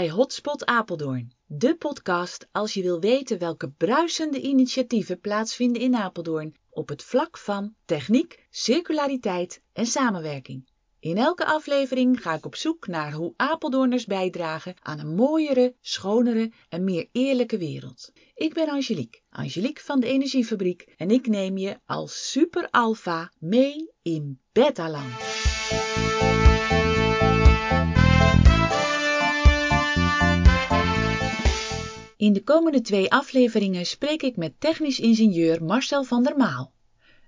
Bij Hotspot Apeldoorn, de podcast als je wil weten welke bruisende initiatieven plaatsvinden in Apeldoorn op het vlak van techniek, circulariteit en samenwerking. In elke aflevering ga ik op zoek naar hoe Apeldoorners bijdragen aan een mooiere, schonere en meer eerlijke wereld. Ik ben Angelique, Angelique van de Energiefabriek en ik neem je als super alpha mee in Betaland. In de komende twee afleveringen spreek ik met technisch ingenieur Marcel van der Maal.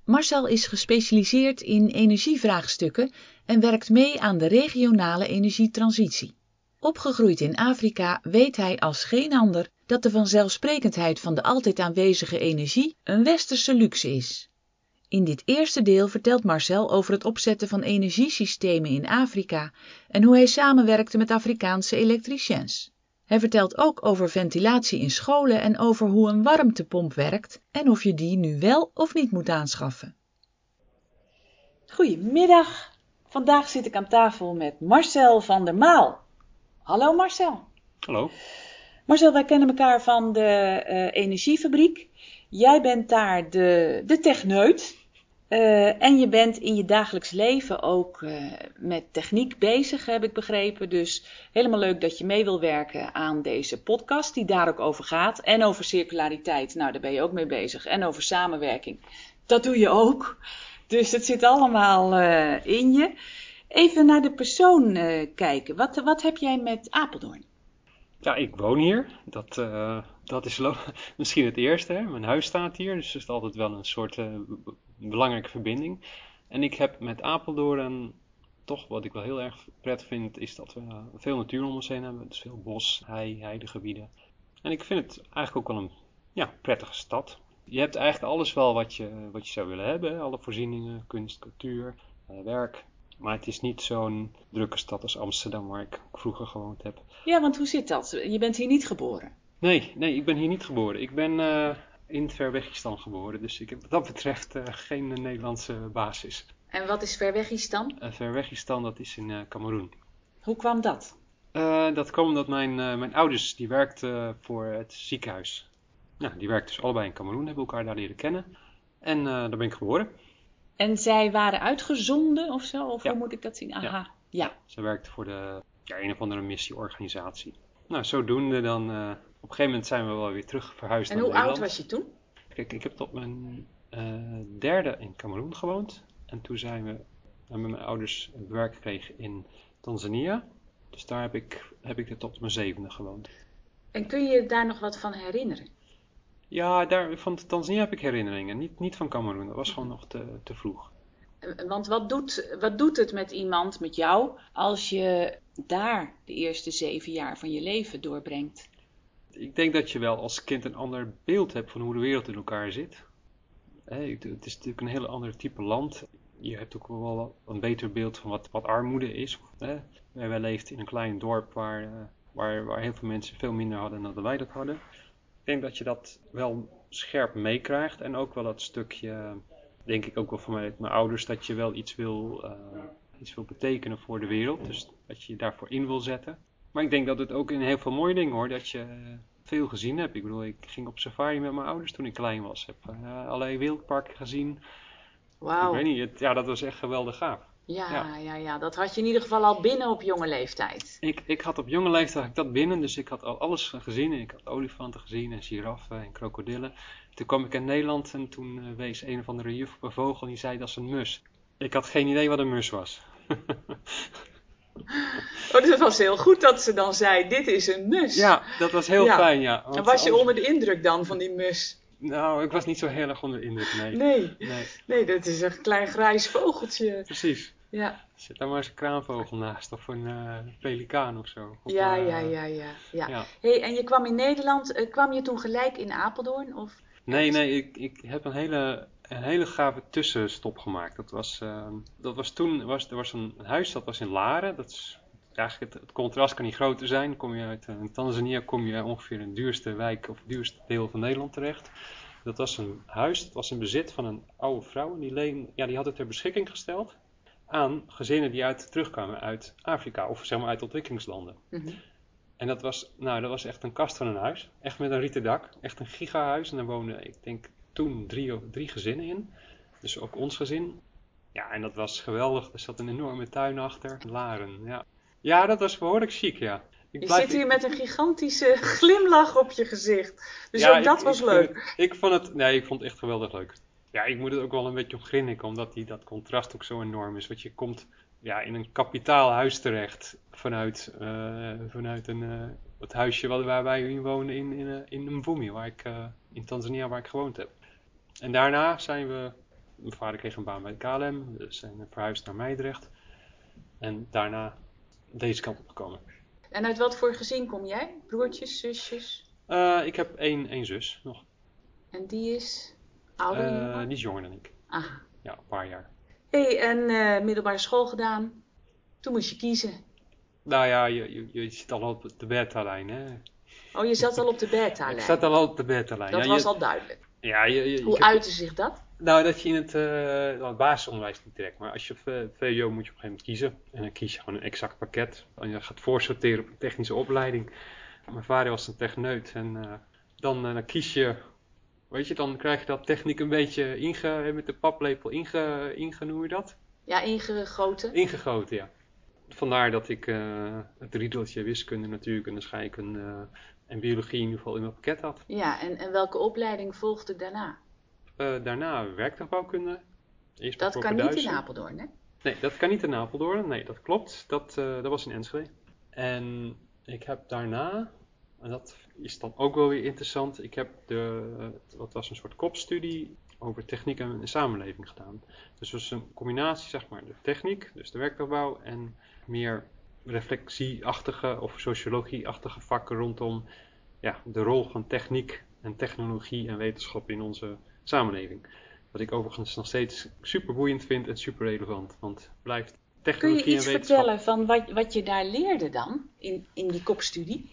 Marcel is gespecialiseerd in energievraagstukken en werkt mee aan de regionale energietransitie. Opgegroeid in Afrika weet hij als geen ander dat de vanzelfsprekendheid van de altijd aanwezige energie een westerse luxe is. In dit eerste deel vertelt Marcel over het opzetten van energiesystemen in Afrika en hoe hij samenwerkte met Afrikaanse elektriciens. Hij vertelt ook over ventilatie in scholen en over hoe een warmtepomp werkt en of je die nu wel of niet moet aanschaffen. Goedemiddag. Vandaag zit ik aan tafel met Marcel van der Maal. Hallo Marcel. Hallo. Marcel, wij kennen elkaar van de uh, energiefabriek. Jij bent daar de, de techneut. Uh, en je bent in je dagelijks leven ook uh, met techniek bezig, heb ik begrepen. Dus helemaal leuk dat je mee wil werken aan deze podcast, die daar ook over gaat. En over circulariteit, nou daar ben je ook mee bezig. En over samenwerking, dat doe je ook. Dus het zit allemaal uh, in je. Even naar de persoon kijken. Wat, wat heb jij met Apeldoorn? Ja, ik woon hier. Dat, dat is misschien het eerste. Hè? Mijn huis staat hier, dus het is altijd wel een soort belangrijke verbinding. En ik heb met Apeldoorn toch wat ik wel heel erg prettig vind, is dat we veel natuur om ons heen hebben. Dus veel bos, hei, heidegebieden. En ik vind het eigenlijk ook wel een ja, prettige stad. Je hebt eigenlijk alles wel wat je, wat je zou willen hebben. Alle voorzieningen, kunst, cultuur, eh, werk. Maar het is niet zo'n drukke stad als Amsterdam, waar ik vroeger gewoond heb. Ja, want hoe zit dat? Je bent hier niet geboren? Nee, nee ik ben hier niet geboren. Ik ben uh, in Verwegistan geboren. Dus ik heb wat dat betreft uh, geen Nederlandse basis. En wat is Verwegistan? Uh, Verwegistan, dat is in uh, Cameroen. Hoe kwam dat? dat kwam omdat mijn, mijn ouders, die werkten voor het ziekenhuis. Nou, die werkten dus allebei in Cameroen, hebben elkaar daar leren kennen. En daar ben ik geboren. En zij waren uitgezonden of zo? Of ja. hoe moet ik dat zien? Aha, ja. ja. Ze werkte voor de, ja, een of andere missieorganisatie. Nou, zodoende dan een gegeven moment zijn we wel weer terug verhuisd en naar Nederland. En hoe oud was je toen? Kijk, ik heb tot mijn uh, derde in Cameroen gewoond. En toen zijn we met mijn ouders werk gekregen in Tanzania. Dus daar heb ik, heb ik tot mijn zevende gewoond. En kun je daar nog wat van herinneren? Ja, daar, van Tanzania heb ik herinneringen. Niet, niet van Cameroen. Dat was gewoon nog te, te vroeg. Want wat doet, wat doet het met iemand, met jou, als je daar de eerste zeven jaar van je leven doorbrengt? Ik denk dat je wel als kind een ander beeld hebt van hoe de wereld in elkaar zit. het is natuurlijk een heel ander type land. Je hebt ook wel een beter beeld van wat, wat armoede is. Wij leefden in een klein dorp waar, eh, waar, waar heel veel mensen veel minder hadden dan wij dat hadden. Ik denk dat je dat wel scherp meekrijgt. En ook wel dat stukje, denk ik ook wel van mijn, ouders, dat je wel iets wil, uh, iets wil betekenen voor de wereld. Dus dat je je daarvoor in wil zetten. Maar ik denk dat het ook in heel veel mooie dingen hoor, dat je veel gezien hebt. Ik bedoel, ik ging op safari met mijn ouders toen ik klein was. Heb uh, allerlei wildparken gezien. Wauw. Ik weet niet, het, ja, dat was echt geweldig gaaf. Ja, ja, ja, ja, dat had je in ieder geval al binnen op jonge leeftijd. Ik, ik had op jonge leeftijd ik dat binnen, dus ik had al alles gezien. Ik had olifanten gezien en giraffen en krokodillen. Toen kwam ik in Nederland en toen uh, wees een of andere juf op een vogel en die zei dat is een mus. Ik had geen idee wat een mus was. Oh, dus het was heel goed dat ze dan zei, dit is een mus. Ja, dat was heel fijn, ja. en was je onder de indruk dan van die mus? Nou, ik was niet zo heel erg onder de indruk, nee. Nee, nee. nee dat is een klein grijs vogeltje. Precies. Ja. Zit daar maar eens een kraanvogel naast, of een uh, pelikaan of zo. Of, ja, uh, ja, ja, ja, ja, ja. Hey, en je kwam in Nederland, uh, kwam je toen gelijk in Apeldoorn? Of? Nee, nee, ik, ik heb een hele een hele gave tussenstop gemaakt. Dat was, uh, dat was toen, was, er was een huis dat was in Laren. Dat is, eigenlijk het, het, contrast kan niet groter zijn. Kom je uit uh, Tanzania, kom je ongeveer in de duurste wijk of het duurste deel van Nederland terecht. Dat was een huis, dat was in bezit van een oude vrouw. En die, leen, ja, die had het ter beschikking gesteld aan gezinnen die uit, terugkwamen uit Afrika of zeg maar uit ontwikkelingslanden. Mm -hmm. En dat was, nou, dat was echt een kast van een huis. Echt met een rieten dak. Echt een gigahuis. En daar woonden, ik denk, toen drie, drie gezinnen in. Dus ook ons gezin. Ja, en dat was geweldig. Er zat een enorme tuin achter. Laren, ja. Ja, dat was behoorlijk chic, ja. Ik je zit hier met een gigantische glimlach op je gezicht. Dus ook dat was leuk. ik vond het, nee, ik vond het echt geweldig leuk. Ja, ik moet het ook wel een beetje om grinniken, omdat die, dat contrast ook zo enorm is. Want je komt ja, in een kapitaal huis terecht vanuit, uh, vanuit een, uh, het huisje waar wij in wonen in, in, uh, in Mvumi, waar ik, in Tanzania, waar ik gewoond heb. En daarna zijn we, mijn vader kreeg een baan bij KLM, we zijn verhuisd naar Meidrecht. En daarna deze kant op gekomen. En uit wat voor gezin kom jij? Broertjes, zusjes? ik heb één, één zus nog. En die is ouder? die is jonger dan ik. Aha. Ja, een paar jaar hey, en uh, middelbare school gedaan. Toen moest je kiezen. Nou ja, je, je, je zit al op de beta-lijn, hè? Oh, je zat al op de beta-lijn? Ik zat al op de beta-lijn. Dat ja, was al duidelijk. Ja, je, Hoe uitte zich dat? Nou, dat je in het, uh, het basisonderwijs niet direct, maar als je VWO moet je op een gegeven moment kiezen. En dan kies je gewoon een exact pakket. En je gaat voorsorteren op een technische opleiding. Mijn vader was een techneut en uh, dan, dan kies je Weet je, dan krijg je dat techniek een beetje inge, met de paplepel inge, inge, noem je dat? Ja, ingegoten. Ingegoten, ja. Vandaar dat ik het riedeltje wiskunde, natuurkunde, scheikunde en biologie in ieder geval in mijn pakket had. Ja, en, en welke opleiding volgde daarna? Uh, daarna werktuigbouwkunde. Eerst dat kan niet in Apeldoorn, hè? Nee, dat kan niet in Apeldoorn. Nee, dat klopt. Dat, dat was in Enschede. En ik heb daarna en dat is dan ook wel weer interessant. Ik heb de, wat was een soort kopstudie over techniek en samenleving gedaan. Dus het was een combinatie, zeg maar, de techniek, dus de werktuigbouw en meer reflectieachtige of sociologieachtige vakken rondom ja, de rol van techniek en technologie en wetenschap in onze samenleving. Wat ik overigens nog steeds super boeiend vind en super relevant. Want blijft technologie Kun je iets vertellen van wat, wat je daar leerde dan in, in die kopstudie?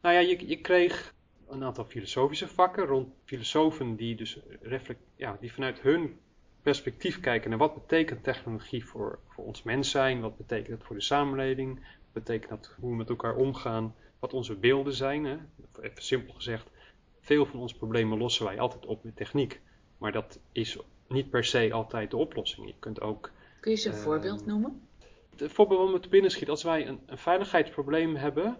Nou ja, je, je kreeg een aantal filosofische vakken rond filosofen die dus reflect, ja, die vanuit hun perspectief kijken naar wat betekent technologie voor, voor ons mens zijn, wat betekent het voor de samenleving, wat betekent dat hoe we met elkaar omgaan, wat onze beelden zijn. Hè? Even simpel gezegd, veel van onze problemen lossen wij altijd op met techniek, maar dat is niet per se altijd de oplossing. Je kunt ook. Kun je ze een uh, voorbeeld noemen? Het voorbeeld wat me te binnen schiet, als wij een, een veiligheidsprobleem hebben,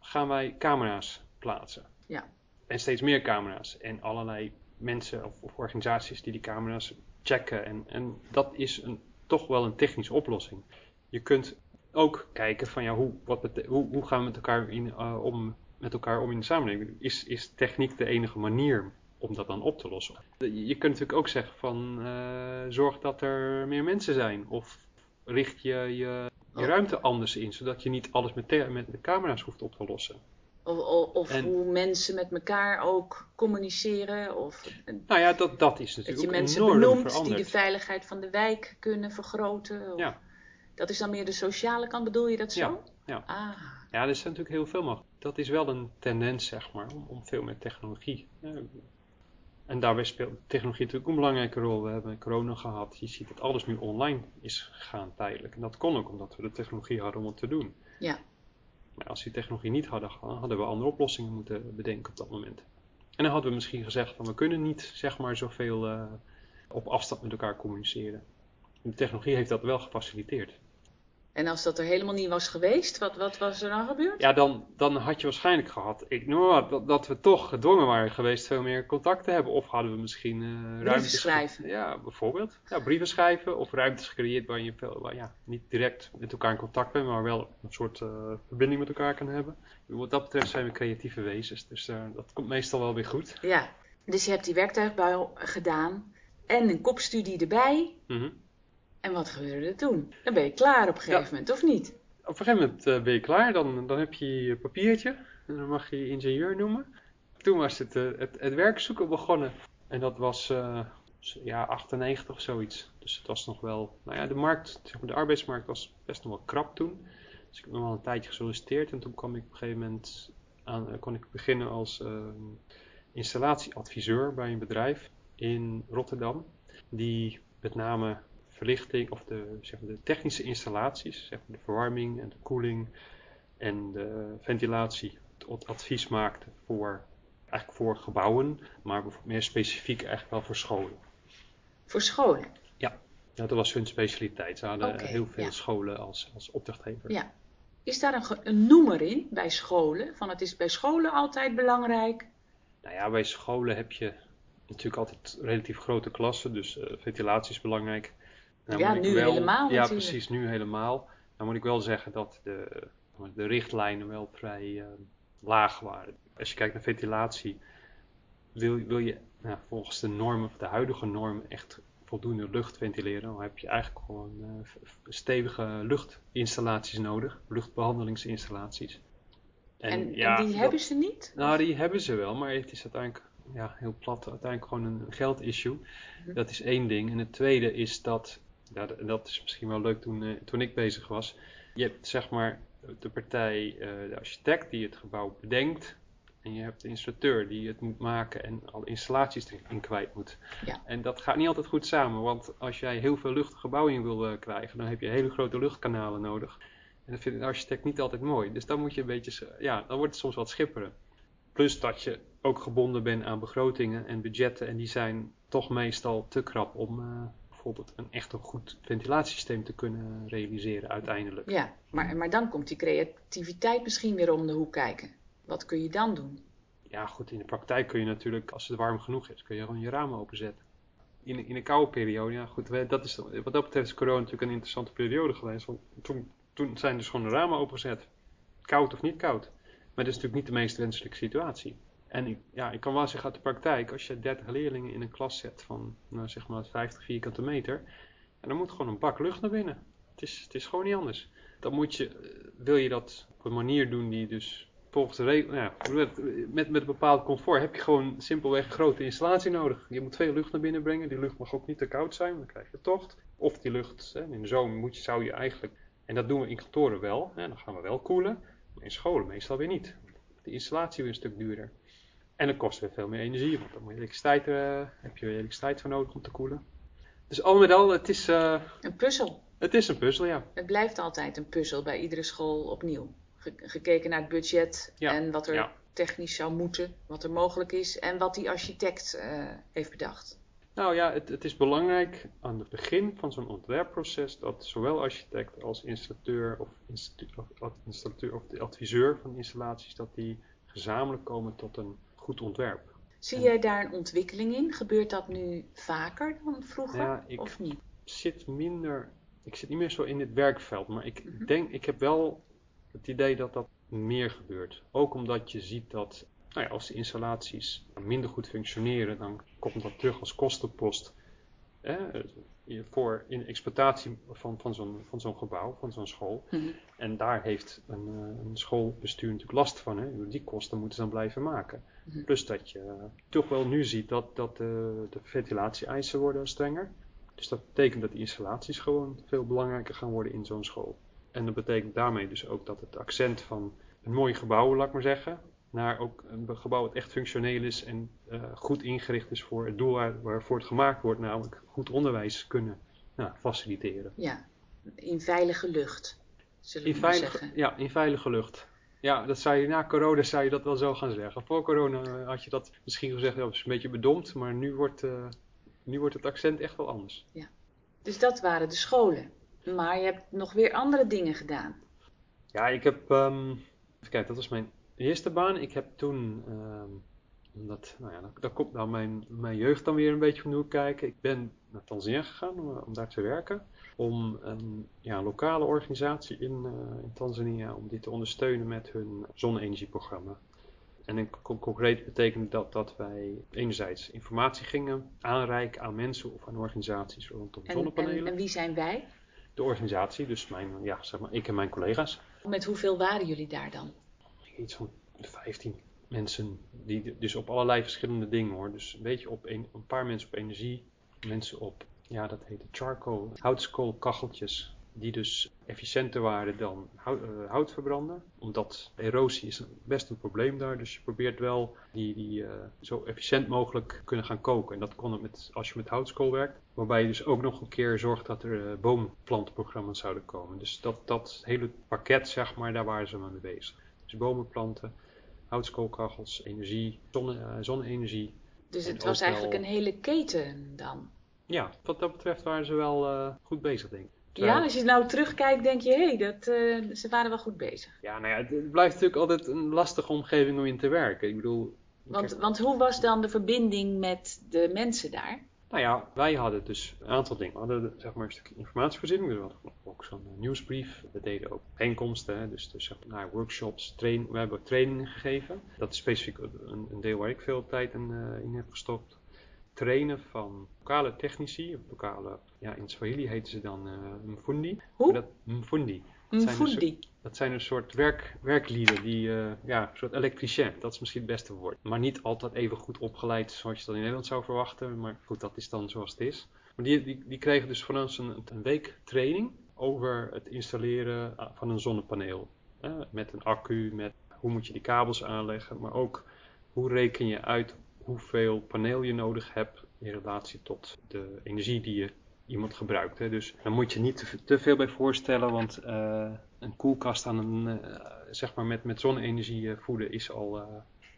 gaan wij camera's plaatsen. Ja. En steeds meer camera's. En allerlei mensen of, of organisaties die die camera's checken. En, en dat is een, toch wel een technische oplossing. Je kunt ook kijken van ja, hoe, wat hoe, hoe gaan we met elkaar, in, uh, om, met elkaar om in de samenleving? Is, is techniek de enige manier om dat dan op te lossen? Je kunt natuurlijk ook zeggen van uh, zorg dat er meer mensen zijn. Of richt je je je oh. ruimte anders in, zodat je niet alles met, met de camera's hoeft op te lossen. Of, of, of hoe mensen met elkaar ook communiceren. Of, nou ja, dat, dat is natuurlijk Dat je mensen benoemt die de veiligheid van de wijk kunnen vergroten. Of, ja. Dat is dan meer de sociale kant, bedoel je dat zo? Ja, ja. Ah. ja er is natuurlijk heel veel mogelijk. Dat is wel een tendens, zeg maar, om, om veel met technologie. En daarbij speelt technologie natuurlijk een belangrijke rol. We hebben corona gehad. Je ziet dat alles nu online is gegaan tijdelijk. En dat kon ook omdat we de technologie hadden om het te doen. Ja. Maar als we die technologie niet hadden gehad, hadden we andere oplossingen moeten bedenken op dat moment. En dan hadden we misschien gezegd van we kunnen niet zeg maar zoveel uh, op afstand met elkaar communiceren. de technologie heeft dat wel gefaciliteerd. En als dat er helemaal niet was geweest, wat, wat was er dan gebeurd? Ja, dan, dan had je waarschijnlijk gehad, ik noem maar, dat, dat we toch gedwongen waren geweest veel meer contact te hebben. Of hadden we misschien uh, ruimtes... schrijven. Ja, bijvoorbeeld. Ja, brieven schrijven of ruimtes gecreëerd waar je veel, waar, ja, niet direct met elkaar in contact bent, maar wel een soort uh, verbinding met elkaar kan hebben. Wat dat betreft zijn we creatieve wezens, dus uh, dat komt meestal wel weer goed. Ja, dus je hebt die werktuigbouw gedaan en een kopstudie erbij. Mm en wat gebeurde er toen? Dan ben je klaar op een gegeven moment, of niet? Op een gegeven moment uh, ben je klaar, dan, dan heb je je papiertje en dan mag je je ingenieur noemen. Toen was het, uh, het, het werk zoeken begonnen en dat was uh, ja, 98 of zoiets. Dus het was nog wel, nou ja, de markt, zeg maar, de arbeidsmarkt was best nog wel krap toen. Dus ik heb nog wel een tijdje gesolliciteerd en toen kwam ik op een gegeven moment aan, kon ik beginnen als installatieadviseur bij een bedrijf in Rotterdam. Die met name verlichting of de, zeg maar, de technische installaties, zeg maar de verwarming en de koeling en de ventilatie het advies maakte voor, eigenlijk voor gebouwen, maar meer specifiek eigenlijk wel voor scholen. Voor scholen? Ja, dat was hun specialiteit. Ze hadden heel veel scholen als, als opdrachtgever. Ja. Is daar een, een noemer in bij scholen? Van het is bij scholen altijd belangrijk? Nou ja, bij scholen heb je natuurlijk altijd relatief grote klassen, dus uh, ventilatie is belangrijk. Nou, ja, nu helemaal Ja, precies, nu helemaal. Dan moet ik wel zeggen dat de, de richtlijnen wel vrij uh, laag waren. Als je kijkt naar ventilatie, wil, wil je nou, volgens de normen, de huidige normen, echt voldoende lucht ventileren, dan heb je eigenlijk gewoon uh, stevige luchtinstallaties nodig, luchtbehandelingsinstallaties. En, en, ja, en die hebben ze niet? Nou, die hebben ze wel, maar het is uiteindelijk ja, heel plat, uiteindelijk gewoon een geldissue. Mhm. Dat is één ding. En het tweede is dat, ja, dat is misschien wel leuk toen, uh, toen ik bezig was. Je hebt zeg maar de partij, uh, de architect die het gebouw bedenkt. En je hebt de installateur die het moet maken en alle installaties erin kwijt moet. Ja. En dat gaat niet altijd goed samen, want als jij heel veel lucht gebouw in wil uh, krijgen, dan heb je hele grote luchtkanalen nodig. En dat vindt een architect niet altijd mooi. Dus dan moet je een beetje, ja, dan wordt het soms wat schipperen. Plus dat je ook gebonden bent aan begrotingen en budgetten. En die zijn toch meestal te krap om bijvoorbeeld een echt een goed ventilatiesysteem te kunnen realiseren uiteindelijk. Ja, maar, maar dan komt die creativiteit misschien weer om de hoek kijken. Wat kun je dan doen? Ja, goed, in de praktijk kun je natuurlijk, als het warm genoeg is, kun je gewoon je ramen openzetten. In, in een koude periode, ja goed, dat is, wat dat betreft is corona natuurlijk een interessante periode geweest. Want toen, toen zijn dus gewoon de ramen opengezet. Koud of niet koud. Maar dat is natuurlijk niet de meest wenselijke situatie. En ik, ja, ik kan wel zeggen uit de praktijk, als je 30 leerlingen in een klas zet van nou, zeg maar 50 vierkante meter, en dan moet gewoon een bak lucht naar binnen. Het is, het is gewoon niet anders. Dan moet je, eh, wil je dat op een manier doen die dus volgens de regel, ja, met, met een bepaald comfort heb je gewoon simpelweg een grote installatie nodig. Je moet veel lucht naar binnen brengen. Die lucht mag ook niet te koud zijn, dan krijg je tocht. Of die lucht, hè, in de zomer moet je, zou je eigenlijk, en dat doen we in kantoren wel, hè, dan gaan we wel koelen. Maar in scholen meestal weer niet. De installatie weer een stuk duurder. En dat kost weer veel meer energie, want dan moet je elektriciteit, uh, heb je weer elektriciteit voor nodig om te koelen. Dus al met al, het is... Uh, een puzzel. Het is een puzzel, ja. Het blijft altijd een puzzel bij iedere school opnieuw. gekeken naar het budget en wat er technisch zou moeten, wat er mogelijk is en wat die architect uh, heeft bedacht. Nou ja, het, het, is belangrijk aan het begin van zo'n ontwerpproces dat zowel architect als installateur of, of, installateur of de adviseur van installaties, dat die gezamenlijk komen tot een goed ontwerp. Zie jij daar een ontwikkeling in? Gebeurt dat nu vaker dan vroeger ja, ik of niet? Zit minder, ik zit niet meer zo in het werkveld, maar ik mhm. denk, ik heb wel het idee dat dat meer gebeurt. Ook omdat je ziet dat nou ja, als de installaties minder goed functioneren, dan komt dat terug als kostenpost voor in exploitatie van, van zo'n van zo'n gebouw, van zo'n school. Mhm. En daar heeft een, eh, een, schoolbestuur natuurlijk last van. Hè? Die kosten moeten ze dan blijven maken. Mhm. Plus dat je toch wel nu ziet dat, dat de, de ventilatie-eisen worden strenger. Dus dat betekent dat die installaties gewoon veel belangrijker gaan worden in zo'n school. En dat betekent daarmee dus ook dat het accent van een mooi gebouw, laat ik maar zeggen, naar ook een gebouw dat echt functioneel is en uh, goed ingericht is voor het doel waar, waarvoor het gemaakt wordt, namelijk goed onderwijs kunnen nou, faciliteren. Ja, in veilige lucht, zullen we in veilige, zeggen. Ja, in veilige lucht. Ja, dat zou je na corona zou je dat wel zo gaan zeggen. Voor corona eh, had je dat misschien gezegd, dat is een beetje bedompt, maar nu wordt, uh, nu wordt het accent echt wel anders. Ja. Dus dat waren de scholen. Maar je hebt nog weer andere dingen gedaan. Ja, ik heb, um, even kijken, dat was mijn eerste baan, ik heb toen, uh, omdat, nou ja, daar komt nou mijn, mijn jeugd dan weer een beetje van hoe kijken. Ik ben naar Tanzania gegaan om, om, daar te werken. Om een ja, lokale organisatie in, uh, in Tanzania, om die te ondersteunen met hun zonne-energieprogramma. En in concreet betekent dat dat wij enerzijds informatie gingen aanreiken aan mensen of aan organisaties rondom en, zonnepanelen. En, en wie zijn wij? De organisatie, dus mijn, ja, zeg maar, ik en mijn collega's. Met hoeveel waren jullie daar dan? Iets van 15 mensen, die dus op allerlei verschillende dingen hoor. Dus een beetje op een, paar mensen op energie, mensen op, ja dat heet charcoal, houtskoolkacheltjes. die dus efficiënter waren dan hout, uh, hout verbranden. Omdat erosie is best een probleem daar. Dus je probeert wel die, die uh, zo efficiënt mogelijk kunnen gaan koken. En dat kon het met, als je met houtskool werkt. Waarbij je dus ook nog een keer zorgt dat er uh, boomplantenprogramma's zouden komen. Dus dat, dat hele pakket, zeg maar, daar waren ze mee bezig. Dus bomen planten, houtskoolkachels, energie, zonne, zonne-energie. Dus het was eigenlijk een hele keten dan? Ja, wat dat betreft waren ze wel goed bezig, denk ik. Ja, als je nou terugkijkt, denk je, hé, hey, dat, uh, ze waren wel goed bezig. Ja, nou ja, het blijft natuurlijk altijd een lastige omgeving om in te werken. Ik bedoel... Want, want hoe was dan de verbinding met de mensen daar? Nou ja, wij hadden dus een aantal dingen. We hadden zeg maar een stukje informatievoorziening. We hadden ook zo'n nieuwsbrief. We deden ook bijeenkomsten, dus, dus zeg maar, workshops. Train, we hebben ook trainingen gegeven. Dat is specifiek een, een deel waar ik veel tijd in, uh, in heb gestopt trainen van lokale technici, lokale, ja in Swahili heten ze dan uh, mfundi. Hoe? Dat, mfundi. Mfundi. Dat zijn een soort werk, werklieden, die, uh, ja, een soort elektricien, dat is misschien het beste woord. Maar niet altijd even goed opgeleid zoals je dat in Nederland zou verwachten, maar goed, dat is dan zoals het is. Maar die, die, die kregen dus van ons een, een week training over het installeren van een zonnepaneel. met een accu, met hoe moet je die kabels aanleggen, maar ook hoe reken je uit hoeveel paneel je nodig hebt in relatie tot de energie die je iemand gebruikt. Hè. Dus daar moet je niet te, te veel bij voorstellen, want uh, een koelkast aan een, uh, zeg maar met, met zonne-energie uh, voeden is al,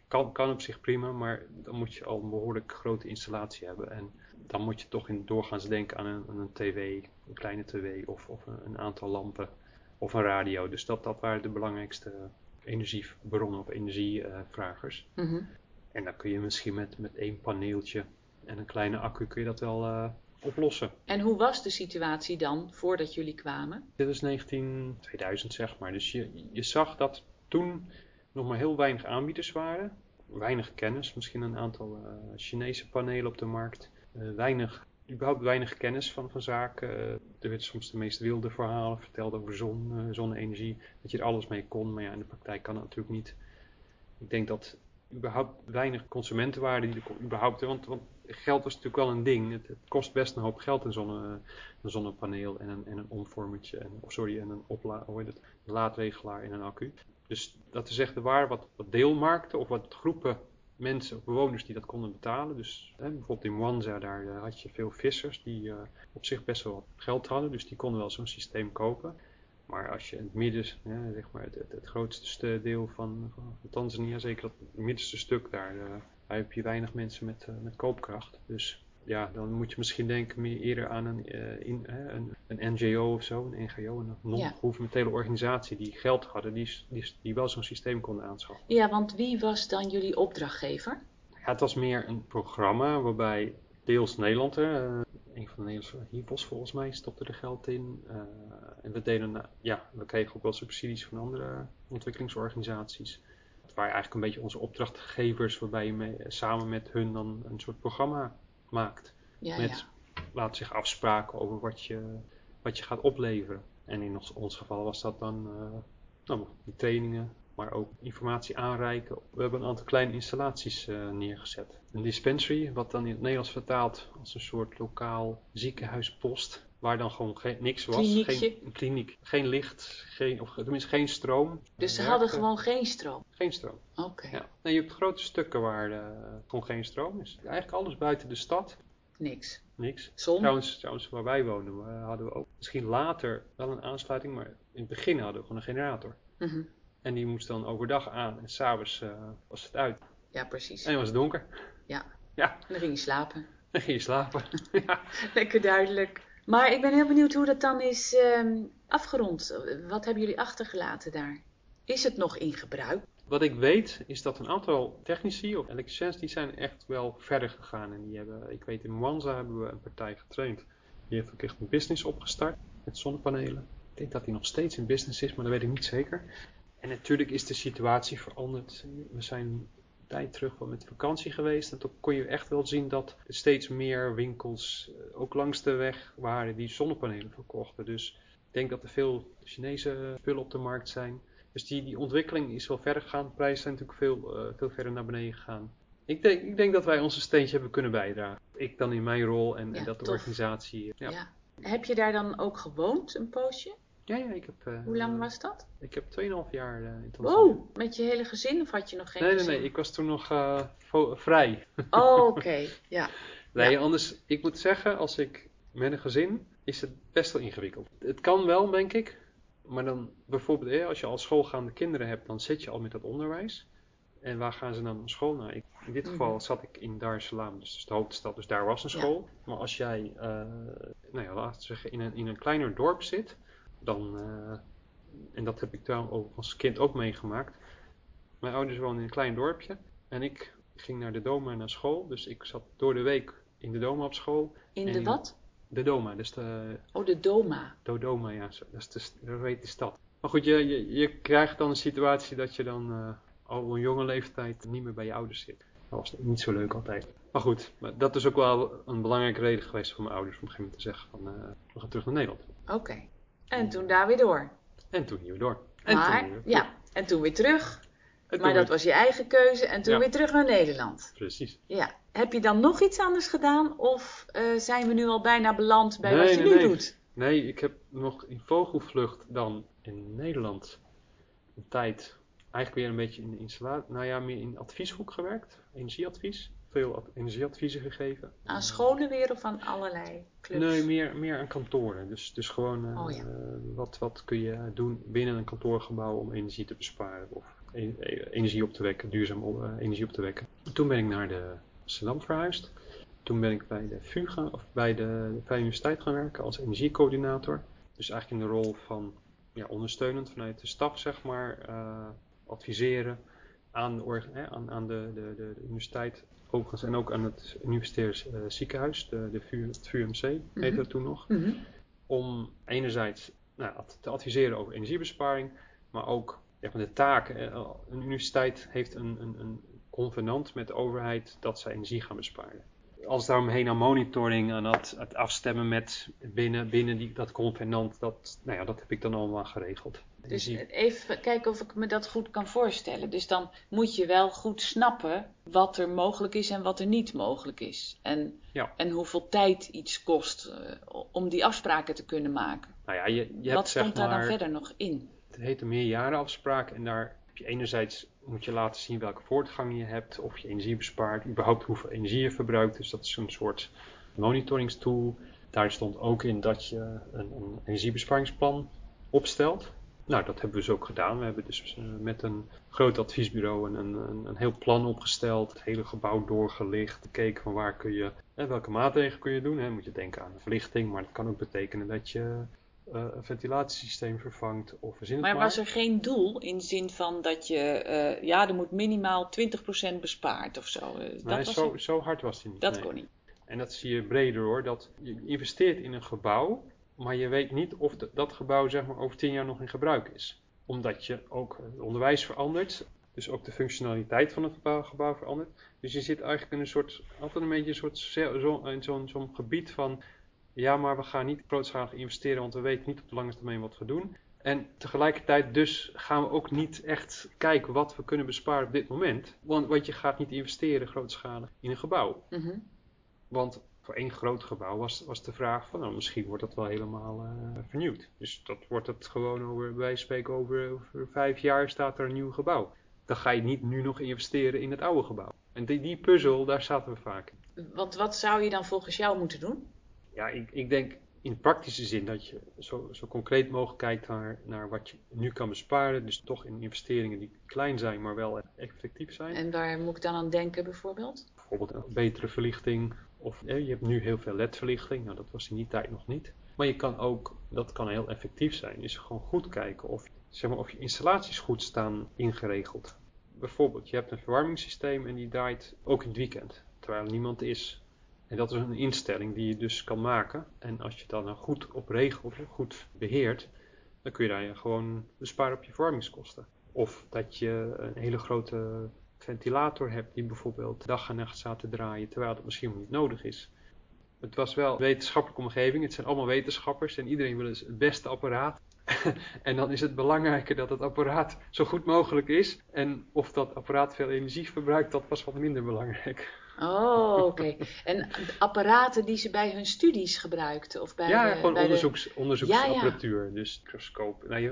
kan, kan op zich prima, maar dan moet je al een behoorlijk grote installatie hebben. En dan moet je toch in doorgaans denken aan een, aan een tv, een kleine tv of, of een, aantal lampen of een radio. Dus dat, dat waren de belangrijkste energiebronnen of energievragers. Mm -hmm. En dan kun je misschien met, met één paneeltje en een kleine accu kun je dat wel oplossen. En hoe was de situatie dan voordat jullie kwamen? Dit was 19, 2000 zeg maar. Dus je, je zag dat toen nog maar heel weinig aanbieders waren. Weinig kennis, misschien een aantal uh, Chinese panelen op de markt. Uh, weinig, überhaupt weinig kennis van, van zaken. er werd soms de meest wilde verhalen verteld over zon, zonne-energie. Dat je er alles mee kon, maar ja, in de praktijk kan dat natuurlijk niet. Ik denk dat überhaupt weinig consumentenwaarde die er überhaupt, want, want geld was natuurlijk wel een ding. Het, kost best een hoop geld een, zonne, zonnepaneel en een, en een omvormertje, en, of sorry, en een opla, het, laadregelaar in een accu. Dus dat is echt, er waren wat, wat deelmarkten of wat groepen mensen, bewoners die dat konden betalen. Dus hè, bijvoorbeeld in Mwanza, daar uh, had je veel vissers die uh, op zich best wel geld hadden, dus die konden wel zo'n systeem kopen. Maar als je in het midden, ja, zeg maar het, het, grootste deel van, van Tanzania, zeker het middenste stuk, daar, uh, daar heb je weinig mensen met, uh, met koopkracht. Dus ja, dan moet je misschien denken meer eerder aan een, uh, in, een, een NGO of zo, een NGO, een non-governementele organisatie die geld hadden, die, die, die wel zo'n systeem konden aanschaffen. Ja, want wie was dan jullie opdrachtgever? Ja, het was meer een programma waarbij deels Nederland, uh, een van de Nederlandse HIVOS volgens mij, stopte er geld in. En we deden, ja, we kregen ook wel subsidies van andere ontwikkelingsorganisaties. Waren eigenlijk een beetje onze opdrachtgevers, waarbij je mee, samen met hun dan een soort programma maakt. Ja, met, ja. laat zich afspraken over wat je, wat je gaat opleveren. En in ons, ons geval was dat dan uh, nou, die trainingen, maar ook informatie aanreiken. We hebben een aantal kleine installaties uh, neergezet. Een dispensary, wat dan in het Nederlands vertaald als een soort lokaal ziekenhuispost. Waar dan gewoon geen, niks was. Kliniekje. Geen kliniek. Geen licht, geen, of tenminste geen stroom. Dus ze hadden gewoon geen stroom? Geen stroom. Oké. Okay. Ja. Nee, je hebt grote stukken waar uh, gewoon geen stroom is. Eigenlijk alles buiten de stad. Niks. Niks. Zon? Trouwens, trouwens waar wij wonen hadden we ook misschien later wel een aansluiting, maar in het begin hadden we gewoon een generator. Mm -hmm. En die moest dan overdag aan en s'avonds uh, was het uit. Ja, precies. En dan was het donker. Ja. Ja. En dan ging je slapen. Dan ging je slapen. ja. Lekker duidelijk. Maar ik ben heel benieuwd hoe dat dan is um, afgerond. Wat hebben jullie achtergelaten daar? Is het nog in gebruik? Wat ik weet is dat een aantal technici of elektriciens die zijn echt wel verder gegaan. En die hebben, ik weet in Mwanza hebben we een partij getraind. Die heeft ook echt een business opgestart met zonnepanelen. Ik denk dat die nog steeds in business is, maar dat weet ik niet zeker. En natuurlijk is de situatie veranderd. We zijn tijd terug wel met vakantie geweest. En toen kon je echt wel zien dat er steeds meer winkels, ook langs de weg, waren die zonnepanelen verkochten. Dus ik denk dat er veel Chinese spullen op de markt zijn. Dus die, die ontwikkeling is wel verder gegaan. De prijzen zijn natuurlijk veel, uh, veel verder naar beneden gegaan. Ik denk, ik denk dat wij onze steentje hebben kunnen bijdragen. Ik dan in mijn rol en, ja, en dat de tof. organisatie. Ja. ja. Heb je daar dan ook gewoond, een poosje? Ja, ja, ik heb... Uh, Hoe lang was dat? Ik heb 2,5 jaar uh, in Tanzania. Wow, met je hele gezin of had je nog geen nee, gezin? Nee, nee, ik was toen nog uh, vrij. Oh, oké, ja. Nee, ja. anders, ik moet zeggen, als ik met een gezin, is het best wel ingewikkeld. Het kan wel, denk ik, maar dan bijvoorbeeld, als je al schoolgaande kinderen hebt, dan zit je al met dat onderwijs. En waar gaan ze dan naar school? Nou, ik, in dit geval Mhm. zat ik in Dar es Salaam, dus de hoofdstad, dus daar was een school. Maar als jij, uh, nou ja, laten we zeggen, in een, in een kleiner dorp zit, dan, uh, en dat heb ik daar als kind ook meegemaakt. Mijn ouders woonden in een klein dorpje en ik ging naar de Doma naar school. Dus ik zat door de week in de Doma op school. In de wat? De Doma, dus de... Oh, de Doma. Dodoma, ja, dat is de, dat die stad. Maar goed, je, je, je krijgt dan een situatie dat je dan uh, al op een jonge leeftijd niet meer bij je ouders zit. Dat was niet zo leuk altijd. Maar goed, dat is ook wel een belangrijke reden geweest voor mijn ouders om op een gegeven moment te zeggen van uh, we gaan terug naar Nederland. Oké. Okay. En toen daar weer door. En toen hier weer door. En maar, toen weer ja, en toen weer terug. En maar dat weer... was je eigen keuze en toen Ja. weer terug naar Nederland. Precies. Ja. Heb je dan nog iets anders gedaan of uh, zijn we nu al bijna beland bij nee, wat je nee, nu nee. doet? Nee, ik heb nog in vogelvlucht dan in Nederland een tijd eigenlijk weer een beetje in de installatie, nou ja, meer in advieshoek gewerkt, energieadvies. Veel ad- energieadviezen gegeven. Aan scholen weer of aan allerlei clubs? Nee, meer, meer aan kantoren. Dus, dus gewoon uh, Oh, ja. wat, wat kun je doen binnen een kantoorgebouw om energie te besparen of e- e- energie op te wekken, duurzaam uh, energie op te wekken. Toen ben ik naar de Amsterdam verhuisd. Toen ben ik bij de VU gaan, of bij de, Vrije Universiteit gaan werken als energiecoördinator. Dus eigenlijk in de rol van ja, ondersteunend vanuit de staf, zeg maar, uh, adviseren aan, de, aan, aan de, de, de universiteit overigens en ook aan het universitair uh, ziekenhuis, de, de VU, het VUMC heette Mhm. dat toen nog. Mhm. Om enerzijds nou, te adviseren over energiebesparing, maar ook ja, de taken. Eh, Een universiteit heeft een, een, een convenant met de overheid dat zij energie gaan besparen. Als daaromheen aan monitoring, aan het, het afstemmen met binnen, binnen die, dat convenant, dat, nou ja, dat heb ik dan allemaal geregeld. Dus even kijken of ik me dat goed kan voorstellen. Dus dan moet je wel goed snappen wat er mogelijk is en wat er niet mogelijk is. En, Ja. en hoeveel tijd iets kost eh, om die afspraken te kunnen maken. nou ja, je, je hebt wat stond daar maar, dan verder nog in? Het heet een meerjarenafspraak en daar heb je enerzijds moet je laten zien welke voortgang je hebt, of je energie bespaart, überhaupt hoeveel energie je verbruikt. Dus dat is een soort monitoringstool. Daar stond ook in dat je een, een energiebesparingsplan opstelt. Nou, dat hebben we dus ook gedaan. We hebben dus eh, met een groot adviesbureau een, een, een, heel plan opgesteld, het hele gebouw doorgelicht, gekeken van waar kun je, hè, welke maatregelen kun je doen. Hè. Moet je denken aan verlichting, maar dat kan ook betekenen dat je eh, een ventilatiesysteem vervangt of verzin Maar maar. was er geen doel in de zin van dat je, eh, ja, er moet minimaal 20% bespaard of zo? Dat Nee, was zo, zo hard was hij niet. dat nee. kon niet. En dat zie je breder hoor. Dat je investeert in een gebouw, maar je weet niet of de- dat gebouw zeg maar, over tien jaar nog in gebruik is. Omdat je ook het onderwijs verandert. Dus ook de functionaliteit van het gebouw, gebouw verandert. Dus je zit eigenlijk in een soort, altijd een beetje een soort, zo- zo- in zo'n zo'n gebied van, ja maar we gaan niet grootschalig investeren, want we weten niet op de lange termijn wat we doen. En tegelijkertijd dus gaan we ook niet echt kijken wat we kunnen besparen op dit moment. Want, want je gaat niet investeren grootschalig in een gebouw. Mhm. Want voor één groot gebouw was, was de vraag van, nou, misschien wordt dat wel helemaal eh, vernieuwd. Dus dat wordt het gewoon over, wij spreken over, over vijf jaar staat er een nieuw gebouw. Dan ga je niet nu nog investeren in het oude gebouw. En die, die puzzel, daar zaten we vaak in. Want wat zou je dan volgens jou moeten doen? Ja, ik, ik denk in praktische zin dat je zo, zo concreet mogelijk kijkt naar, naar wat je nu kan besparen. Dus toch in investeringen die klein zijn, maar wel effectief zijn. En waar moet ik dan aan denken bijvoorbeeld? bijvoorbeeld een betere verlichting. Of eh, je hebt nu heel veel LED-verlichting. Nou, dat was in die tijd nog niet. Maar je kan ook, dat kan heel effectief zijn, is gewoon goed kijken of, zeg maar, of je installaties goed staan ingeregeld. Bijvoorbeeld, je hebt een verwarmingssysteem en die draait ook in het weekend, terwijl er niemand is. En dat is een instelling die je dus kan maken. En als je dan goed op regelt, goed beheert, dan kun je daar gewoon besparen op je verwarmingskosten. Of dat je een hele grote ventilator hebt die bijvoorbeeld dag en nacht staat te draaien, terwijl dat misschien niet nodig is. Het was wel een wetenschappelijke omgeving, het zijn allemaal wetenschappers en iedereen wil dus het beste apparaat. en dan is het belangrijker dat het apparaat zo goed mogelijk is. En of dat apparaat veel energie verbruikt, dat was wat minder belangrijk. Oh, oké. En apparaten die ze bij hun studies gebruikten? Of bij ja, de, gewoon bij onderzoeks, de... onderzoeksapparatuur. Dus microscoop. Nou,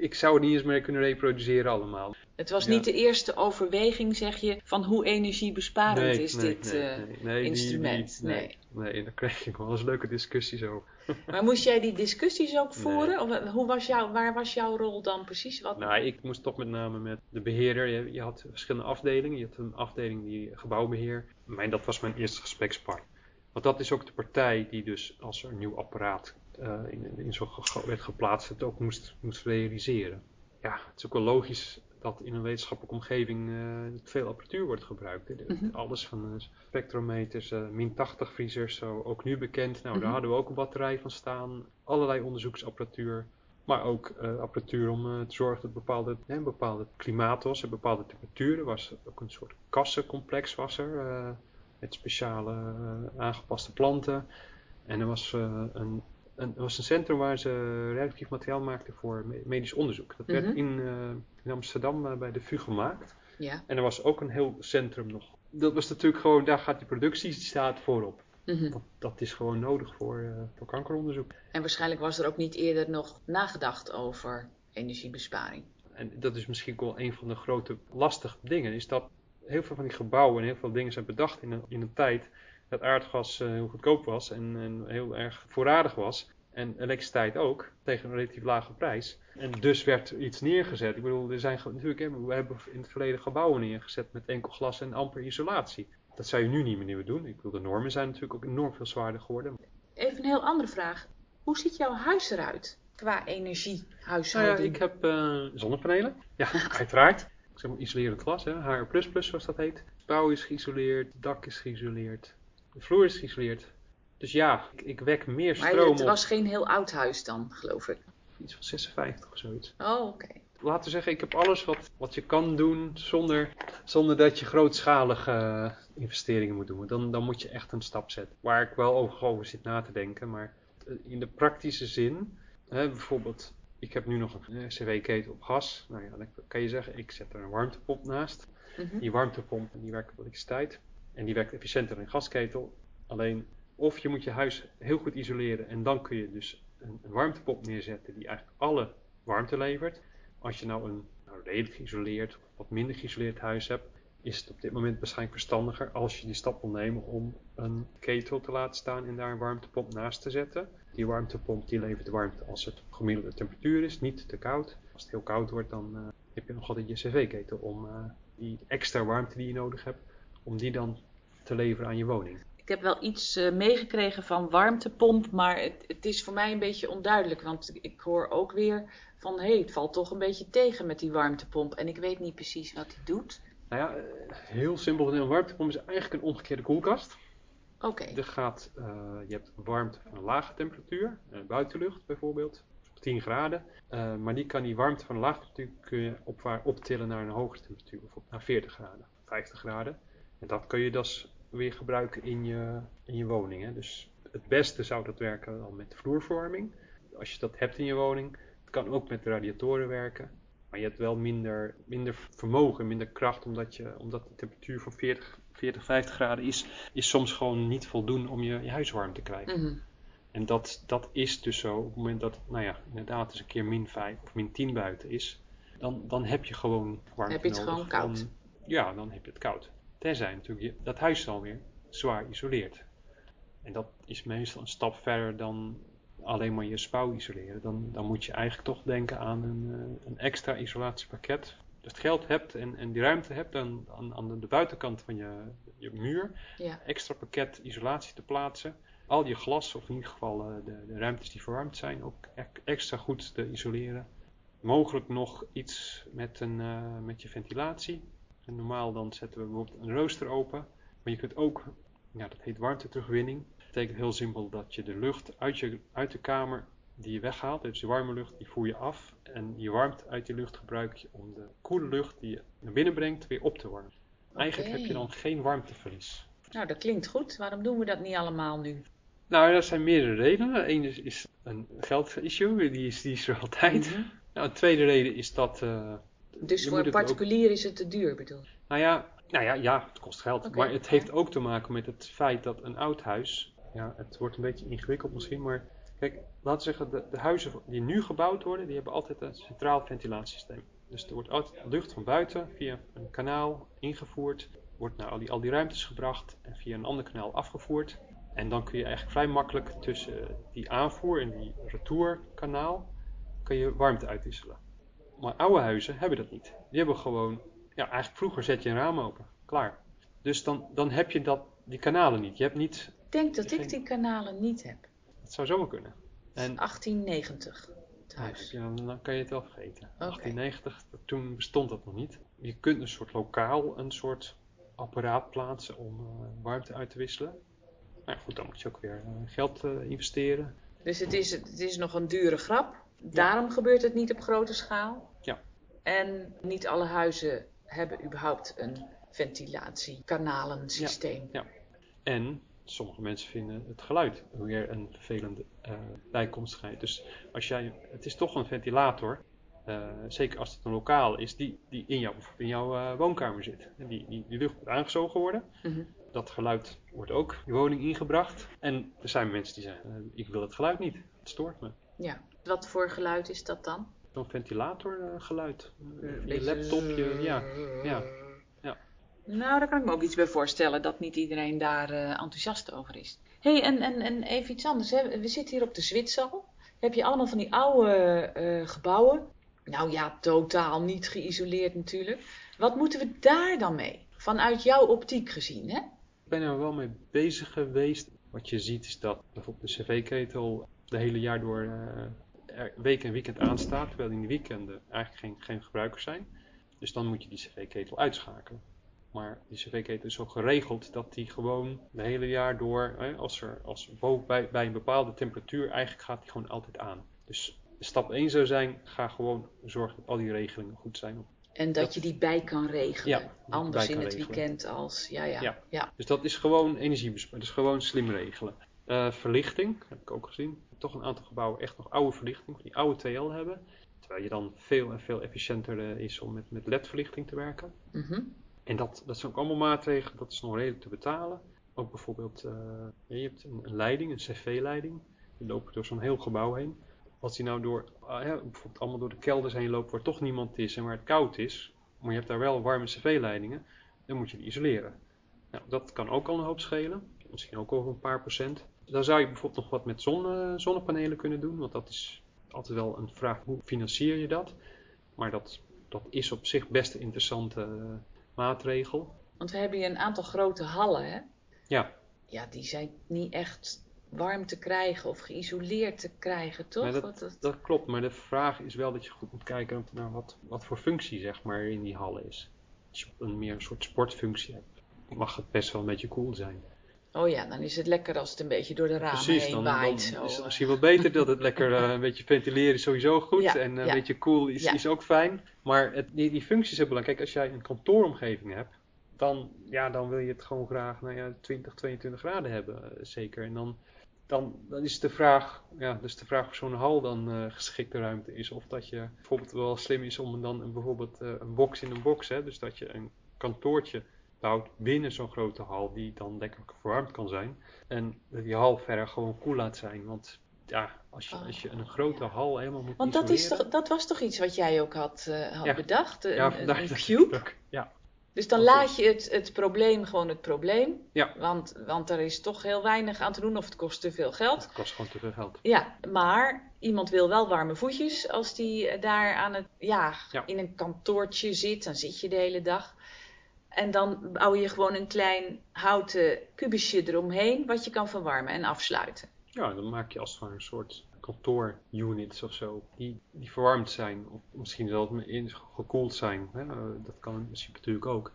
ik zou het niet eens meer kunnen reproduceren allemaal. Het was niet de eerste overweging, zeg je, van hoe energiebesparend is dit uh, instrument. Die, nee, nee, en daar kreeg ik wel eens leuke discussies over. Maar moest jij die discussies ook voeren? Of eh, hoe was jouw, waar was jouw rol dan precies? Wat... Nou, ik moest toch met name met de beheerder. Je, je had verschillende afdelingen. Je had een afdeling die gebouwbeheer. Mijn, dat was mijn eerste gesprekspartner. Want dat is ook de partij die dus als er een nieuw apparaat uh, in, in zo'n werd geplaatst, het ook moest, moest realiseren. Ja, het is ook wel logisch dat in een wetenschappelijke omgeving uh, veel apparatuur wordt gebruikt. Mm -hmm. Alles van uh, spectrometers, uh, min 80 vriezers, zo ook nu bekend. Nou, mm -hmm. daar hadden we ook een batterij van staan. Allerlei onderzoeksapparatuur. Maar ook apparatuur om te zorgen dat bepaalde, een bepaalde klimaat was, een bepaalde temperatuur. Er was ook een soort kassencomplex was er, met speciale aangepaste planten. En er was een een, was een centrum waar ze reactief materiaal maakten voor medisch onderzoek. Dat werd mhm. in, uh, in Amsterdam uh, bij de VU gemaakt. Ja. En er was ook een heel centrum nog. Dat was natuurlijk gewoon, daar gaat die productie, staat voorop. Mm dat, dat, is gewoon nodig voor, uh, voor kankeronderzoek. En waarschijnlijk was er ook niet eerder nog nagedacht over energiebesparing. En dat is misschien wel een van de grote lastige dingen, is dat heel veel van die gebouwen en heel veel dingen zijn bedacht in een, in een tijd dat aardgas uh, heel goedkoop was en, en, heel erg voorradig was. En elektriciteit ook, tegen een relatief lage prijs. En dus werd iets neergezet. Ik bedoel, er zijn natuurlijk, we hebben in het verleden gebouwen neergezet met enkel glas en amper isolatie. Dat zou je nu niet meer doen. Ik bedoel, de normen zijn natuurlijk ook enorm veel zwaarder geworden. Even een heel andere vraag. Hoe ziet jouw huis eruit qua energiehuishouding? Nou ja, ik heb uh, zonnepanelen. Ja, uiteraard. Ik zeg maar isolerend glas, hè. HR++ zoals dat heet. Het bouw is geïsoleerd, het dak is geïsoleerd. De vloer is geïsoleerd. Dus ja, ik, ik wek meer stroom Maar het was geen heel oud huis dan, geloof ik. Iets van 56 of zoiets. Oh, oké. Laten we zeggen, ik heb alles wat, wat je kan doen zonder, zonder dat je grootschalige uh, investeringen moet doen. Dan, dan moet je echt een stap zetten. Waar ik wel over, over zit na te denken. Maar in de praktische zin, hè, bijvoorbeeld, ik heb nu nog een cv-ketel op gas. Nou ja, dan kan je zeggen, ik zet er een warmtepomp naast. Mm -hmm. Die warmtepomp die werkt op elektriciteit. En die werkt efficiënter een gasketel. Alleen, of je moet je huis heel goed isoleren en dan kun je dus een, een warmtepomp neerzetten die eigenlijk alle warmte levert. Als je nou een nou, redelijk geïsoleerd of wat minder geïsoleerd huis hebt, is het op dit moment waarschijnlijk verstandiger als je die stap wil nemen om een ketel te laten staan en daar een warmtepomp naast te zetten. Die warmtepomp die levert warmte als het gemiddelde temperatuur is, niet te koud. Als het heel koud wordt, dan uh, heb je nog altijd je cv-ketel om uh, die extra warmte die je nodig hebt, om die dan te leveren aan je woning. Ik heb wel iets uh, meegekregen van warmtepomp, maar het, het, is voor mij een beetje onduidelijk. Want ik hoor ook weer van, hé, hey, het valt toch een beetje tegen met die warmtepomp. En ik weet niet precies wat die doet. Nou ja, heel simpel. Een warmtepomp is eigenlijk een omgekeerde koelkast. Oké. Okay. Gaat, uh, je hebt warmte van een lage temperatuur, buitenlucht bijvoorbeeld, 10 graden. Uh, maar die kan die warmte van een lage temperatuur kun je op, optillen naar een hogere temperatuur, bijvoorbeeld naar 40 graden, 50 graden. En dat kun je dus weer gebruiken in je, in je woning. Hè. Dus het beste zou dat werken dan met vloerverwarming. Als je dat hebt in je woning. Het kan ook met radiatoren werken. Maar je hebt wel minder, minder vermogen, minder kracht, omdat, je, omdat de temperatuur van 40, 40, 50 graden is, is soms gewoon niet voldoende om je, je huis warm te krijgen. Mm -hmm. En dat, dat is dus zo, op het moment dat, nou ja, inderdaad eens een keer min 5 of min 10 buiten is, dan, dan heb je gewoon warmte Heb je het nodig. gewoon koud? Dan, ja, dan heb je het koud. Tenzij natuurlijk je, dat huis dan weer zwaar isoleert. En dat is meestal een stap verder dan alleen maar je spouw isoleren. Dan, dan moet je eigenlijk toch denken aan een, uh, een extra isolatiepakket. Als je het geld hebt en, en die ruimte hebt, dan aan, aan de buitenkant van je, je muur ja. extra pakket isolatie te plaatsen. Al je glas, of in ieder geval uh, de, de ruimtes die verwarmd zijn, ook extra goed te isoleren. Mogelijk nog iets met, een, uh, met je ventilatie. En normaal dan zetten we bijvoorbeeld een rooster open. Maar je kunt ook, ja, dat heet warmteterugwinning. Dat betekent heel simpel dat je de lucht uit, je, uit de kamer die je weghaalt, dus de warme lucht, die voer je af. En je warmte uit die lucht gebruik je om de koele lucht die je naar binnen brengt weer op te warmen. Eigenlijk heb je dan geen warmteverlies. Nou, dat klinkt goed. Waarom doen we dat niet allemaal nu? Nou, dat zijn meerdere redenen. Eén is, is een geldissue, die is, die is er altijd. Mm -hmm. nou, een tweede reden is dat... Uh, Dus je voor een ook- particulier is het te duur, bedoel? Nou ja, nou ja, ja, het kost geld. Maar het ja. heeft ook te maken met het feit dat een oud huis, ja, het wordt een beetje ingewikkeld misschien, maar kijk, laten we zeggen, de, de huizen die nu gebouwd worden, die hebben altijd een centraal ventilatiesysteem. Dus er wordt altijd lucht van buiten via een kanaal ingevoerd, wordt naar al die, al die ruimtes gebracht en via een ander kanaal afgevoerd. En dan kun je eigenlijk vrij makkelijk tussen die aanvoer en die retourkanaal kun je warmte uitwisselen. Maar oude huizen hebben dat niet. Die hebben gewoon, ja, eigenlijk vroeger zet je een raam open, klaar. Dus dan, dan heb je dat, die kanalen niet. Je hebt niet, Ik denk dat ik die kanalen niet heb. het zou zomaar kunnen. En 1890, het huis. ja, dan, kan je het wel vergeten. 1890, toen bestond dat nog niet. Je kunt een soort lokaal, een soort apparaat plaatsen om eh, warmte uit te wisselen. Maar ja, goed, dan moet je ook weer eh, geld eh, investeren. Dus het is, het is nog een dure grap. Daarom gebeurt het niet op grote schaal. Ja. En niet alle huizen hebben überhaupt een ventilatiekanalen-systeem. En sommige mensen vinden het geluid weer een vervelende eh, bijkomstigheid. Dus als jij, het is toch een ventilator, eh, zeker als het een lokaal is, die, die in, jouw, in jouw eh, woonkamer zit. En die, die, die lucht moet aangezogen worden. Mhm. Dat geluid wordt ook je woning ingebracht. En er zijn mensen die zeggen, ik wil het geluid niet, het stoort me. Ja. Wat voor geluid is dat dan? Zo'n ventilatorgeluid. Uh, je Beetje- laptop, je, ja, ja. Nou, daar kan ik me ook iets bij voorstellen dat niet iedereen daar eh, enthousiast over is. Hé, hey, en, en, en even iets anders. Hè. We zitten hier op de Zwitsal. Heb je allemaal van die oude eh, gebouwen. Nou ja, totaal niet geïsoleerd natuurlijk. Wat moeten we daar dan mee? Vanuit jouw optiek gezien, hè? Ik ben er wel mee bezig geweest. Wat je ziet is dat bijvoorbeeld de cv-ketel de hele jaar door eh, week en weekend aanstaat. Terwijl in de weekenden eigenlijk geen, geen gebruikers zijn. Dus dan moet je die cv-ketel uitschakelen. Maar die cv-ketel is zo geregeld dat die gewoon de hele jaar door, hè, als er als boven, bij, bij een bepaalde temperatuur, eigenlijk gaat die gewoon altijd aan. Dus stap 1 zou zijn, ga gewoon zorgen dat al die regelingen goed zijn. En dat, Dat- je die bij kan regelen. Ja, Anders in het regelen. weekend als... Ja, ja, ja. Ja. Dus dat is gewoon energiebesparing. Dat is gewoon slim regelen. Eh, verlichting, heb ik ook gezien. Toch een aantal gebouwen echt nog oude verlichting, die oude TL hebben. Terwijl je dan veel en veel efficiënter eh, is om met, met LED-verlichting te werken. Mhm. En dat, dat zijn ook allemaal maatregelen, dat is nog redelijk te betalen. Ook bijvoorbeeld, eh, je hebt een, een leiding, een cv-leiding. Die loopt door zo'n heel gebouw heen. Als die nou door, ah, ja, bijvoorbeeld allemaal door de kelders heen loopt waar toch niemand is en waar het koud is. Maar je hebt daar wel warme cv-leidingen. Dan moet je die isoleren. Nou, dat kan ook al een hoop schelen. Misschien ook over een paar procent. Dan zou je bijvoorbeeld nog wat met zonne, zonnepanelen kunnen doen. Want dat is altijd wel een vraag, hoe financier je dat? Maar dat, dat is op zich best een interessante eh, maatregel. Want we hebben hier een aantal grote hallen, hè? Ja, Ja, die zijn niet echt warm te krijgen of geïsoleerd te krijgen, toch? Nee, dat- dat klopt. Maar de vraag is wel dat je goed moet kijken naar wat, wat voor functie zeg maar in die hallen is. Als je een meer een soort sportfunctie hebt, mag het best wel een beetje cool zijn. Oh ja, dan is het lekker als het een beetje door de ramen Precies, heen dan, dan waait. is zo. het misschien wel beter dat het lekker eh, een beetje ventileren is sowieso goed. Ja, en een ja. beetje cool is, Ja. is ook fijn. Maar het, die, die functies zijn belangrijk. Kijk, als jij een kantooromgeving hebt, dan, ja, dan wil je het gewoon graag nou ja, 20, 22 graden hebben. eh, zeker. En dan, dan, dan is de vraag, ja, dus de vraag of zo'n hal dan eh, geschikte ruimte is. Of dat je bijvoorbeeld wel slim is om dan een, bijvoorbeeld een box in een box, hè, dus dat je een kantoortje bouwt binnen zo'n grote hal die dan lekker verwarmd kan zijn. En dat die hal verder gewoon koel laat zijn. Want ja, als je, als je een grote hal helemaal moet Want dat, is toch, dat was toch iets wat jij ook had, eh, had Ja. bedacht? Een, ja, een- cube? Ja, Dus dan laat je het, het probleem gewoon het probleem. Ja. Want, want er is toch heel weinig aan te doen of het kost te veel geld. het kost gewoon te veel geld. Ja, maar iemand wil wel warme voetjes als die eh, daar aan het, ja, Ja. in een kantoortje zit. Dan zit je de hele dag. En dan bouw je gewoon een klein houten kubusje eromheen wat je kan verwarmen en afsluiten. Ja, dan maak je als het ware een soort kantoorunits of zo. Die, die verwarmd zijn. Of misschien zelfs gekoeld zijn. Hè? eh, Dat kan in principe natuurlijk ook.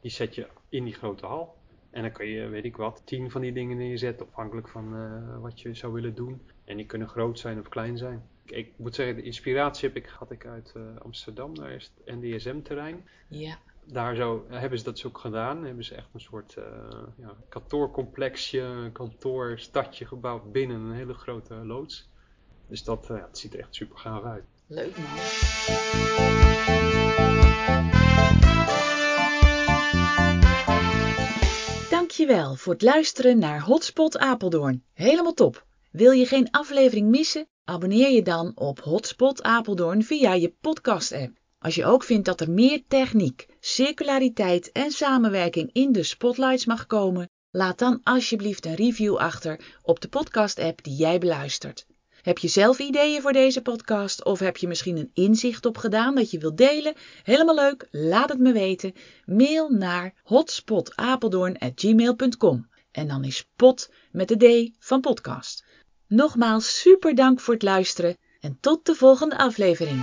Die zet je in die grote hal. En dan kan je, weet ik wat, tien van die dingen neerzetten. Afhankelijk van eh, wat je zou willen doen. En die kunnen groot zijn of klein zijn. Ik, ik moet zeggen, de inspiratie heb ik, had ik uit eh, Amsterdam. Daar is het NDSM-terrein. Ja daar zo, hebben ze dat zo ook gedaan. Hebben ze echt een soort eh, ja, kantoorcomplexje, kantoorstadje gebouwd binnen een hele grote loods. Dus dat, eh, dat ziet er echt super gaaf uit. Leuk man. Dankjewel voor het luisteren naar Hotspot Apeldoorn. Helemaal top. Wil je geen aflevering missen? Abonneer je dan op Hotspot Apeldoorn via je podcast app. Als je ook vindt dat er meer techniek, circulariteit en samenwerking in de spotlights mag komen, laat dan alsjeblieft een review achter op de podcast-app die jij beluistert. Heb je zelf ideeën voor deze podcast of heb je misschien een inzicht opgedaan dat je wilt delen? Helemaal leuk, laat het me weten. Mail naar hotspotapeldoorn@gmail.com en dan is pot met de D van podcast. Nogmaals super dank voor het luisteren en tot de volgende aflevering.